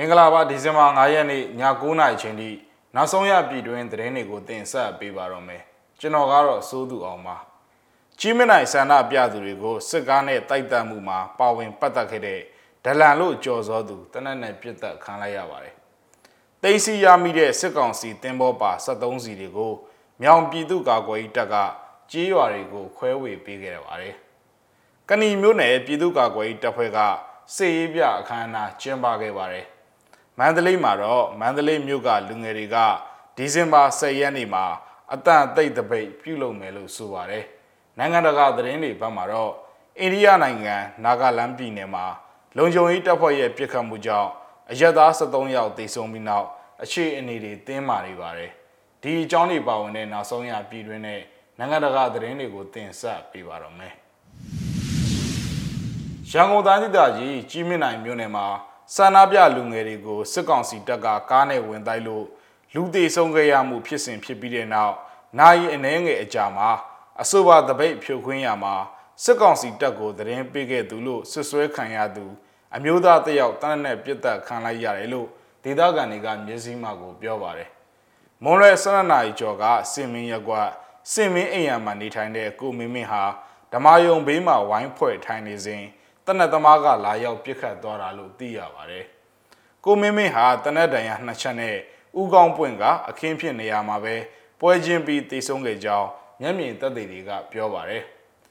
မင်္ဂလာပါဒီဇင်ဘာ9ရက်နေ့ည9:00နာရီချိန်ထိနောက်ဆုံးရပြည်တွင်းသတင်းတွေကိုတင်ဆက်ပေးပါတော့မယ်ကျွန်တော်ကတော့စိုးသူအောင်ပါကြီးမနိုင်ဆန္ဒပြသူတွေကိုစစ်ကားနဲ့တိုက်တက်မှုမှာပါဝင်ပတ်သက်ခဲ့တဲ့ဒလန်လို့ကြော်စောသူတနက်နဲ့ပြစ်တက်ခံလိုက်ရပါတယ်တိတ်စီရမိတဲ့စစ်ကောင်စီတင်ဘောပါ73စီတွေကိုမြောင်ပြည်သူ့ကာကွယ်ရေးတပ်ကကြေးရွာတွေကိုခွဲဝေပေးခဲ့ရပါတယ်ကဏီမျိုးနယ်ပြည်သူ့ကာကွယ်ရေးတပ်ဖွဲ့ကစစ်ရေးပြအခမ်းအနားကျင်းပခဲ့ပါတယ် မန္တလေးမှာတော့မန္တလေးမြို့ကလူငယ်တွေကဒီဇင်ဘာ10ရက်နေ့မှာအတန်သိပ်တပိတ်ပြုလုပ်မယ်လို့ဆိုပါတယ်နိုင်ငံတကာသတင်းတွေဘက်မှာတော့အိန္ဒိယနိုင်ငံနာဂလန်ပြည်နယ်မှာလုံခြုံရေးတပ်ဖွဲ့ရဲ့ပြစ်ခတ်မှုကြောင့်အရက်သား73ယောက်သေဆုံးပြီးနောက်အခြေအနေတွေတင်းမာနေပါတယ်ဒီအကြောင်းတွေပါဝင်တဲ့နောက်ဆုံးရပြည်တွင်းနဲ့နိုင်ငံတကာသတင်းတွေကိုတင်ဆက်ပေးပါတော့မယ်ရန်ကုန်တိုင်းဒေသကြီးကြီးမြင့်နိုင်မြို့နယ်မှာ ဆန္ဒပြလူငယ်တွေကိုစစ်ကောင်စီတပ်ကကားနဲ့ဝင်တိုက်လို့လူသေးဆုံးခဲ့ရမှုဖြစ်စဉ်ဖြစ်ပြီးတဲ့နောက်နိုင်အနှဲငယ်အကြာမှာအဆိုပါတပိတ်ဖြိုခွင်းရမှာစစ်ကောင်စီတပ်ကိုသတင်းပေးခဲ့သူလို့ဆွဆွဲခံရသူ အမျိုးသားတယောက်တနက်နဲ့ပြစ်တက်ခံလိုက်ရတယ်လို့ဒေသခံတွေကမျက်စိမှကိုပြောပါတယ်။မွန်ရဲဆန္ဒနာရီကျော်ကစင်မင်းရက်ကွာစင်မင်းအိမ်ရမှာနေထိုင်တဲ့ကိုမင်းမင်းဟာဓမာယုံဘေးမှာဝိုင်းဖွဲ့ထိုင်နေစဉ် တနက်သမားကလာရောက်ပြစ်ခတ်သွားတာလို့သိရပါတယ်။ကိုမင်းမင်းဟာတနက်တန်ရနှစ်ချက်နဲ့ဥကောင်းပွင့်ကအခင်းဖြစ်နေရမှာပဲပွဲချင်းပြီးတည်ဆုံးခဲ့ကြောင်းမျက်မြင်သက်သေတွေကပြောပါတယ်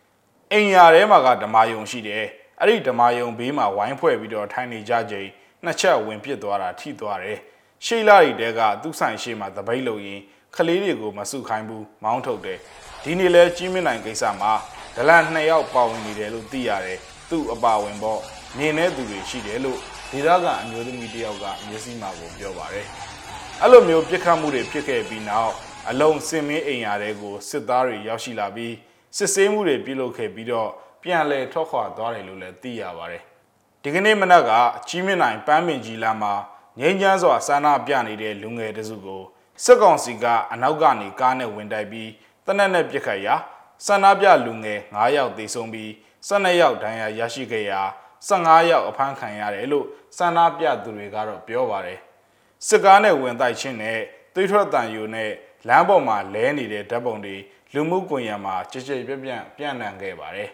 ။အိမ်ယာထဲမှာကဓမာယုံရှိတယ်။အဲ့ဒီဓမာယုံဘေးမှာဝိုင်းဖွဲ့ပြီးတော့ထိုင်နေကြချိန်နှစ်ချက်ဝင်ပစ်သွားတာထိသွားတယ်။ရှေ့လာရီတဲကသူ့ဆိုင်ရှေ့မှာတပိတ်လို့ရင်ခလေးတွေကိုမစုခိုင်းဘူးမောင်းထုတ်တယ်။ဒီနေ့လဲကြီးမင်းနိုင်ကိစ္စမှာဒလန်နှစ်ယောက်ပါဝင်နေတယ်လို့သိရတယ်။ သူ့အပါဝင်ပေါ့မြင်တဲ့သူတွေရှိတယ်လို့ဒေသခံအမျိုးသမီးတယောက်ကမျက်စိမှကိုပြောပါတယ်။အဲ့လိုမျိုးပြစ်ခတ်မှုတွေဖြစ်ခဲ့ပြီးနောက်အလုံးစင်မင်းအိမ်ယာတွေကိုစစ်သားတွေရောက်ရှိလာပြီးစစ်ဆေးမှုတွေပြုလုပ်ခဲ့ပြီးတော့ပြန်လည်ထွက်ခွာသွားတယ်လို့လည်းသိရပါတယ်။ဒီကနေ့မနက်ကကြီးမြင့်နိုင်ပန်းမင်ကြီးလမ်းမှာငိမ့်ချမ်းစွာဆန္ဒပြနေတဲ့လူငယ်တစုကိုစစ်ကောင်စီကအနောက်ကနေကားနဲ့ဝင်တိုက်ပြီးတနက်နဲ့ပြစ်ခတ်ရာဆန္ဒပြလူငယ်9ယောက်သေဆုံးပြီး 12ယောက်ဒဏ်ရာရရှိခဲ့ရာ15ယောက်အဖမ်းခံရတယ်လို့ဆန္ဒပြသူတွေကတော့ပြောပါတယ်စစ်ကားနဲ့ဝင်တိုက်ခြင်းနဲ့သွေးထွက်တန်ယူနဲ့လမ်းပေါ်မှာလဲနေတဲ့ဓာတ်ပုံတွေလူမှုကွန်ရက်မှာကြည်ကြည်ပြန့်ပြန့်ပြန့်နှံ့ခဲ့ပါတယ်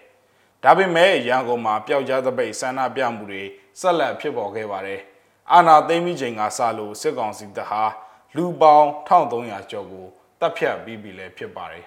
ဒါပေမဲ့ရန်ကုန်မှာပျောက်ကြားသပိတ်ဆန္ဒပြမှုတွေဆက်လက်ဖြစ်ပေါ်ခဲ့ပါတယ်အာနာသိမ့်မိချိန်ကစလို့စစ်ကောင်စီတပ်ဟာလူပေါင်း1300ကျော်ကိုတပ်ဖြတ်ပြီးပြီလည်းဖြစ်ပါတယ်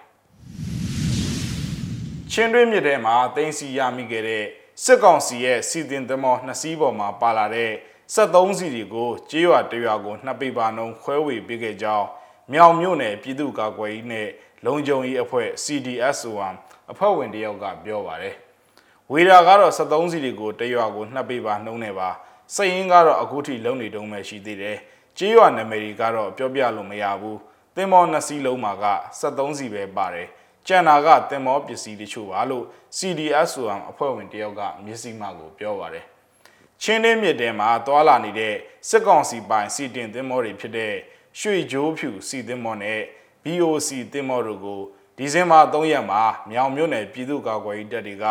ချင်းတွင်းမြစ်ထဲမှာတင်းစီရမိခဲ့တဲ့စစ်ကောင်စီရဲ့စီတင်သမောနှစ်စီးပေါ်မှာပါလာတဲ့73စီတွေကိုကြေးရွာတရွာကိုနှစ်ပိပါနှုံခွဲဝေပေးခဲ့ကြောင်းမြောင်မြို့နယ်ပြည်သူ့ကာကွယ်ရေးနဲ့လုံခြုံရေးအဖွဲ့ CDSOM အဖွဲ့ဝင်တယောက်ကပြောပါတယ်။ဝေရာကတော့73စီတွေကိုတရွာကိုနှစ်ပိပါနှုံးနေပါစရင်ကတော့အခုထိလုံနေတုံးပဲရှိသေးတယ်။ကြေးရွာနယ်မြေတွေကတော့ပြောပြလို့မရဘူး။သင်္ဘောနှစ်စီးလုံးမှာက73စီပဲပါတယ်။ ကျန်တာကတင်မောပစ္စည်းတချို့ပါလို့ CDS ဆိုအဖွဲ့ဝင်တယောက်ကမျက်စိမှကိုပြောပါတယ်။ချင်းတင်းမြစ်တဲမှာသွာလာနေတဲ့စစ်ကောင်စီပိုင်စီတင်တင်မောတွေဖြစ်တဲ့ရွှေကြိုးဖြူစီတင်မောနဲ့ BOC တင်မောတို့ကိုဒီဇင်ဘာ3ရက်မှာမြောင်မြို့နယ်ပြည်သူ့ကာကွယ်ရေးတပ်တွေက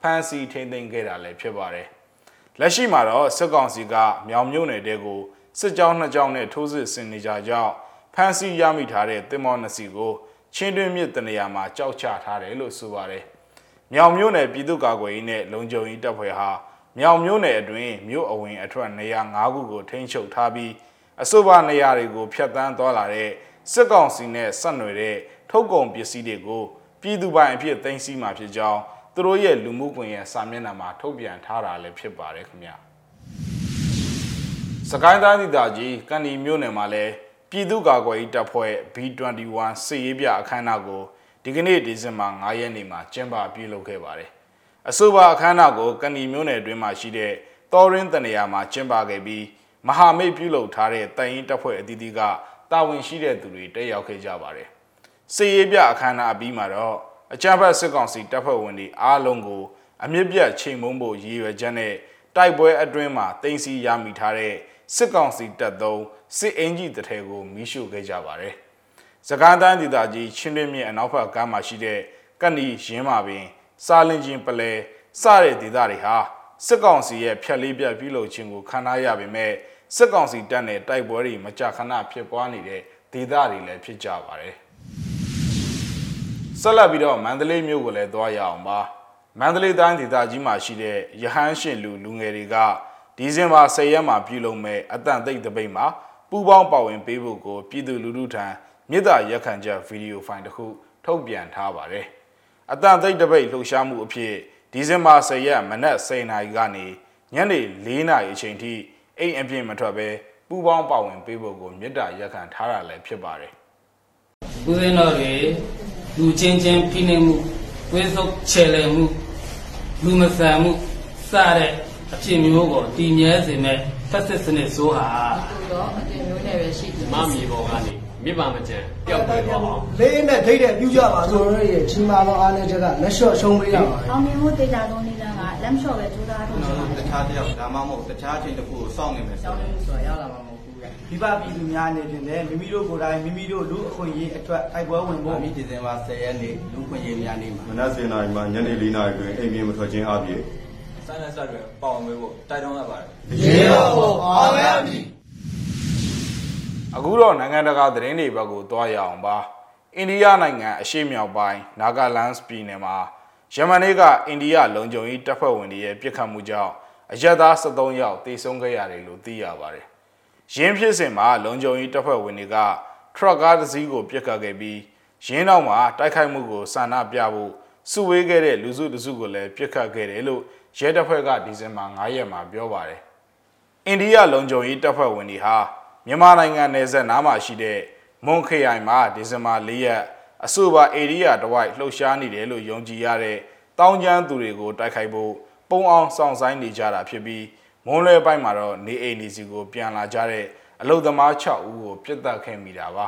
ဖမ်းဆီးထိန်းသိမ်းခဲ့တာလည်းဖြစ်ပါတယ်။လက်ရှိမှာတော့စစ်ကောင်စီကမြောင်မြို့နယ်တဲကိုစစ်ကြောင်းနှစ်ကြောင်းနဲ့ထိုးစစ်ဆင်နေကြကြောင်းဖမ်းဆီးရမိထားတဲ့တင်မောနှစ်စီကို ချင်းတွင်းမြစ်တနေရာမှာကြောက်ချထားတယ်လို့ဆိုပါတယ်။မြောင်မြို့နယ်ပြည်သူ့ကာကွယ်ရေးနဲ့လုံခြုံရေးတပ်ဖွဲ့ဟာမြောင်မြို့နယ်အတွင်းမြို့အဝင်အထွက်နေရာ၅ခုကိုထိန်းချုပ်ထားပြီးအဆိုပါနေရာတွေကိုဖျက်ဆီးသွားလာတဲ့စစ်ကောင်စီနဲ့ဆက်နွယ်တဲ့ထုတ်ကုန်ပစ္စည်းတွေကိုပြည်သူပိုင်အဖြစ်သိမ်းဆည်းမှာဖြစ်ကြောင်းသူတို့ရဲ့လူမှုကွန်ရက်စာမျက်နှာမှာထုတ်ပြန်ထားတာလည်းဖြစ်ပါတယ်ခင်ဗျာစကိုင်းတိုင်းဒေသကြီးကန်ဒီမြို့နယ်မှာလည်း ပြည်သူ့ကာကွယ်ရေးတပ်ဖွဲ့ B21 စစ်ရေးပြအခမ်းအနားကိုဒီကနေ့ဒီဇင်ဘာ9ရက်နေ့မှာကျင်းပပြုလုပ်ခဲ့ပါတယ်။အဆိုပါအခမ်းအနားကိုကန်ဒီမြို့နယ်အတွင်းမှာရှိတဲ့တော်ရင်းတနေရာမှာကျင်းပခဲ့ပြီးမဟာမိတ်ပြုလုပ်ထားတဲ့တိုင်ရင်တပ်ဖွဲ့အသီးသီးကတာဝန်ရှိတဲ့သူတွေတက်ရောက်ခဲ့ကြပါတယ်။စစ်ရေးပြအခမ်းအနားအပြီးမှာတော့အကြမ်းဖက်စစ်ကောင်စီတပ်ဖွဲ့ဝင်တွေအားလုံးကိုအမြင့်ပြတ်ချိန်မုံဖို့ရည်ရွယ်ချက်နဲ့တိုက်ပွဲအတွင်းမှာတင်စီရမိထားတဲ့ စစ်ကောင်စီတပ်သုံးစစ်အင်ဂျီတထဲကိုမီးရှို့ခဲ့ကြပါတယ်။စကိုင်းတိုင်းဒေသကြီးချင်းတွင်းမြစ်အနောက်ဘက်ကမ်းမှာရှိတဲ့ကဏီရင်းမာပင်စာလင်ချင်းပလဲစတဲ့ဒေသတွေဟာစစ်ကောင်စီရဲ့ဖြက်လေးပြတ်ပြုလုပ်ခြင်းကိုခံထားရပေမဲ့စစ်ကောင်စီတပ်နဲ့တိုက်ပွဲတွေမကြာခဏဖြစ်ပွားနေတဲ့ဒေသတွေလည်းဖြစ်ကြပါတယ်ဆက်လက်ပြီးတော့မန္တလေးမြို့ကိုလည်းသွားရအောင်ပါမန္တလေးတိုင်းဒေသကြီးမှာရှိတဲ့ရဟန်းရှင်လူလူငယ်တွေက ဒီဇင်ဘာ10ရက်မှာပြုလုပ်မဲ့အတန်သိပ်တပိတ်မှာပူပေါင်းပါဝင်ပေးဖို့ကိုပြည်သူလူထုထံမြေတားရက်ခံချက်ဗီဒီယိုဖိုင်တစ်ခုထုတ်ပြန်ထားပါတယ်။အတန်သိပ်တပိတ်လှုပ်ရှားမှုအဖြစ်ဒီဇင်ဘာ10ရက်မနက်10:00နာရီကနေညနေ4:00နာရီအချိန်ထိအိမ်အပြင်မထွက်ဘဲပူပေါင်းပါဝင်ပေးဖို့ကိုမြေတားရက်ခံထားတာလည်းဖြစ်ပါတယ်။ဦးဇင်းတော်တွေလူချင်းချင်းဖိနှိပ်မှုဝိသုတ်ချေလည်မှုလူမဆန်မှုစတဲ့ အဖြစ်မျိုးကိုတည်မြဲစေမဲ့ဖက်စစ်စနစ်ဆိုးဟာသူတော့အတင်မျိုးနဲ့ပဲရှိတယ်မမီပေါ်ကနေမြစ်ပါမကျန်ပျောက်ပြီးတော့အောင်လေးနဲ့ထိတ်တဲ့ပြုကြပါဆိုတော့ရဲ့ချင်းမာသောအားနဲ့ချက်ကလက်လျှော့ရှုံးပေးရပါအောင်မြင်မှုတေချာဆုံးနည်းလမ်းကလက်မလျှော့ပဲကြိုးစားထုတ်ကျွန်ချင်တော်ပါတို့တခြားတစ်ယောက်ဒါမှမဟုတ်တခြားအချိန်တစ်ခုကိုစောင့်နေမယ်ဆိုကြောင်းလို့ဆိုတာရောက်လာမှာမဟုတ်ဘူးလေမိဘပြည်သူများအနေဖြင့်လည်းမိမိတို့ကိုယ်တိုင်မိမိတို့လူအခွင့်အရေးအတွက်တိုက်ပွဲဝင်တော့ဖို့ဒီဒီဇင်ဘာ10ရက်နေ့လူခွင့်ရေးများနေ့မှာမနက်7:00နာရီမှညနေ4:00နာရီတွင်အိမ်ပြင်မထွက်ခြင်းအပြင် စိုင်းလက်ဆက်တွေပေါအောင်မေးဖို့တိုက်တွန်းရပါတယ်ရေတော်ကိုအောင်ရမည်အခုတော့နိုင်ငံတကာသတင်းတွေဘက်ကိုသွားရအောင်ပါအိန္ဒိယနိုင်ငံအရှေ့မြောက်ပိုင်းနာဂလန်စ်ပြည်နယ်မှာယမန်နေ့ကအိန္ဒိယလုံခြုံရေးတပ်ဖွဲ့ဝင်တွေရဲ့ပြစ်ခတ်မှုကြောင့်အရက်သား73ယောက်တေဆုံးခဲ့ရတယ်လို့သိရပါတယ်။ရင်းဖြစ်စဉ်မှာလုံခြုံရေးတပ်ဖွဲ့ဝင်တွေကထရပ်ကားတစ်စီးကိုပြစ်ခတ်ခဲ့ပြီးရင်းနောက်မှာတိုက်ခိုက်မှုကိုစန္ဒပြဖို့စုဝေးခဲ့တဲ့လူစုတစုကိုလည်းပြစ်ခတ်ခဲ့တယ်လို့ ရဲတပ်ဖွဲ့ကဒီဇင်ဘာ9ရက်မှာပြောပါတယ်။အိန္ဒိယလုံခြုံရေးတပ်ဖွဲ့ဝင်တွေဟာမြန်မာနိုင်ငံနယ်စပ်နားမှာရှိတဲ့မွန်ခရိုင်မှာဒီဇင်ဘာ၄ရက်အဆိုပါဧရိယာတစ်ဝိုက်လှုပ်ရှားနေတယ်လို့ယုံကြည်ရတဲ့တောင်းကျမ်းသူတွေကိုတိုက်ခိုက်ဖို့ပုံအောင်စောင့်ဆိုင်နေကြတာဖြစ်ပြီးမွန်လွယ်ပိုင်းမှာတော့နေအိမ်နေစီကိုပြန်လာကြတဲ့အလုသမား6ဦးကိုပြစ်တက်ခဲ့မိတာပါ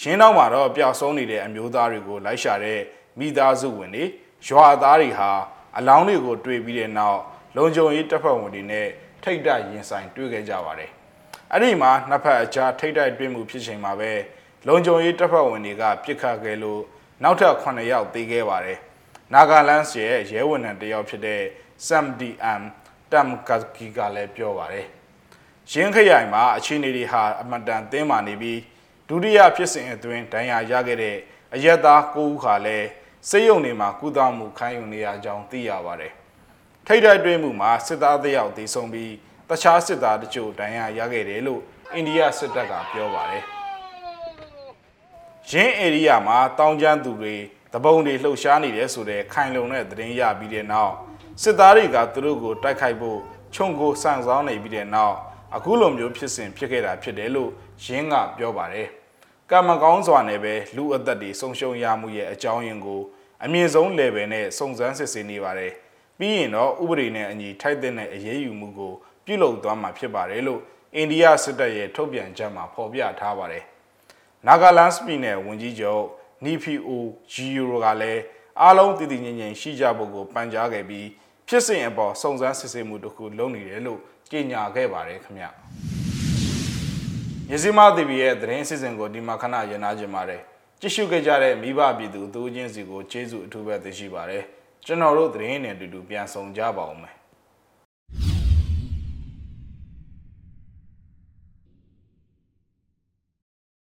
ရှင်းနောက်မှာတော့ပျောက်ဆုံးနေတဲ့အမျိုးသားတွေကိုလိုက်ရှာတဲ့မိသားစုဝင်တွေရွာသားတွေဟာ အလောင်းတွေကိုတွေ့ပြီးတဲ့နောက်လုံခြုံရေးတပ်ဖွဲ့ဝင်တွေနဲ့ထိတ်တိုက်ရင်ဆိုင်တွေ့ခဲ့ကြပါတယ်။အဲ့ဒီမှာနှစ်ဖက်အကြားထိတ်တိုက်တွေ့မှုဖြစ်ချိန်မှာပဲလုံခြုံရေးတပ်ဖွဲ့ဝင်တွေကပြစ်ခတ်ခဲ့လို့နောက်ထပ်9ယောက်သေခဲ့ပါတယ်။နာဂလန်စ်ရဲ့ရဲဝန်ထမ်းတစ်ယောက်ဖြစ်တဲ့ Sam DM Tam Kaki ကလည်းပြောပါတယ်။ရင်းခရိုင်မှာအခြေအနေတွေဟာအမတန်သင်းမာနေပြီးဒုတိယဖြစ်စဉ်အတွင်းဒဏ်ရာရခဲ့တဲ့အရက်သား9ဦးခါလည်း စိတ်ယုံနေမှာကုသမှုခံယူနေရကြောင်းသိရပါတယ်။ထိတ်တိုက်တွင်းမှုမှာစစ်သားတစ်ယောက်သေဆုံးပြီးတခြားစစ်သားတချို့ဒဏ်ရာရခဲ့တယ်လို့အိန္ဒိယစစ်တပ်ကပြောပါတယ်။ရင်းဧရိယာမှာတောင်းကျမ်းသူတွေတပုံတွေလှုပ်ရှားနေတယ်ဆိုတဲ့ခိုင်လုံတဲ့သတင်းရပြီးတဲ့နောက်စစ်သားတွေကသူတို့ကိုတိုက်ခိုက်ဖို့ခြုံကိုစံဆောင်နေပြီးတဲ့နောက်အခုလိုမျိုးဖြစ်စဉ်ဖြစ်ခဲ့တာဖြစ်တယ်လို့ရင်းကပြောပါတယ်။ ကံမကောင်းစွာနဲ့ပဲလူအသက်တွေဆုံးရှုံးရမှုရဲ့အကြောင်းရင်းကိုအမြင့်ဆုံး level နဲ့စုံစမ်းစစ်ဆေးနေပါတယ်။ပြီးရင်တော့ဥပဒေနဲ့အညီထိုက်တဲ့အရေးယူမှုကိုပြုလုပ်သွားမှာဖြစ်ပါတယ်လို့အိန္ဒိယစစ်တပ်ရဲ့ထုတ်ပြန်ချက်မှာဖော်ပြထားပါတယ်။နာဂလန်စပြည်နယ်ဝန်ကြီးချုပ်နီဖီအိုဂျီယိုကလည်းအားလုံးတည်တည်ငြိမ်ငြိမ်ရှိကြဖို့ကိုပန်ကြားခဲ့ပြီးဖြစ်စဉ်အပေါ်စုံစမ်းစစ်ဆေးမှုတစ်ခုလုပ်နေတယ်လို့ကြေညာခဲ့ပါတယ်ခင်ဗျ။ ရစီမ TV ရဲ့သတင်းအစီအစဉ်ကိုဒီမှာခဏရနာကြပါတယ်။ကြည့်ရှုခဲ့ကြတဲ့မိဘပြည်သူအသူချင်းစီကိုကျေးဇူးအထူးပဲသိရှိပါတယ်။ကျွန်တော်တို့သတင်းနဲ့အတူတူပြန်ဆောင်ကြပါဦးမယ်။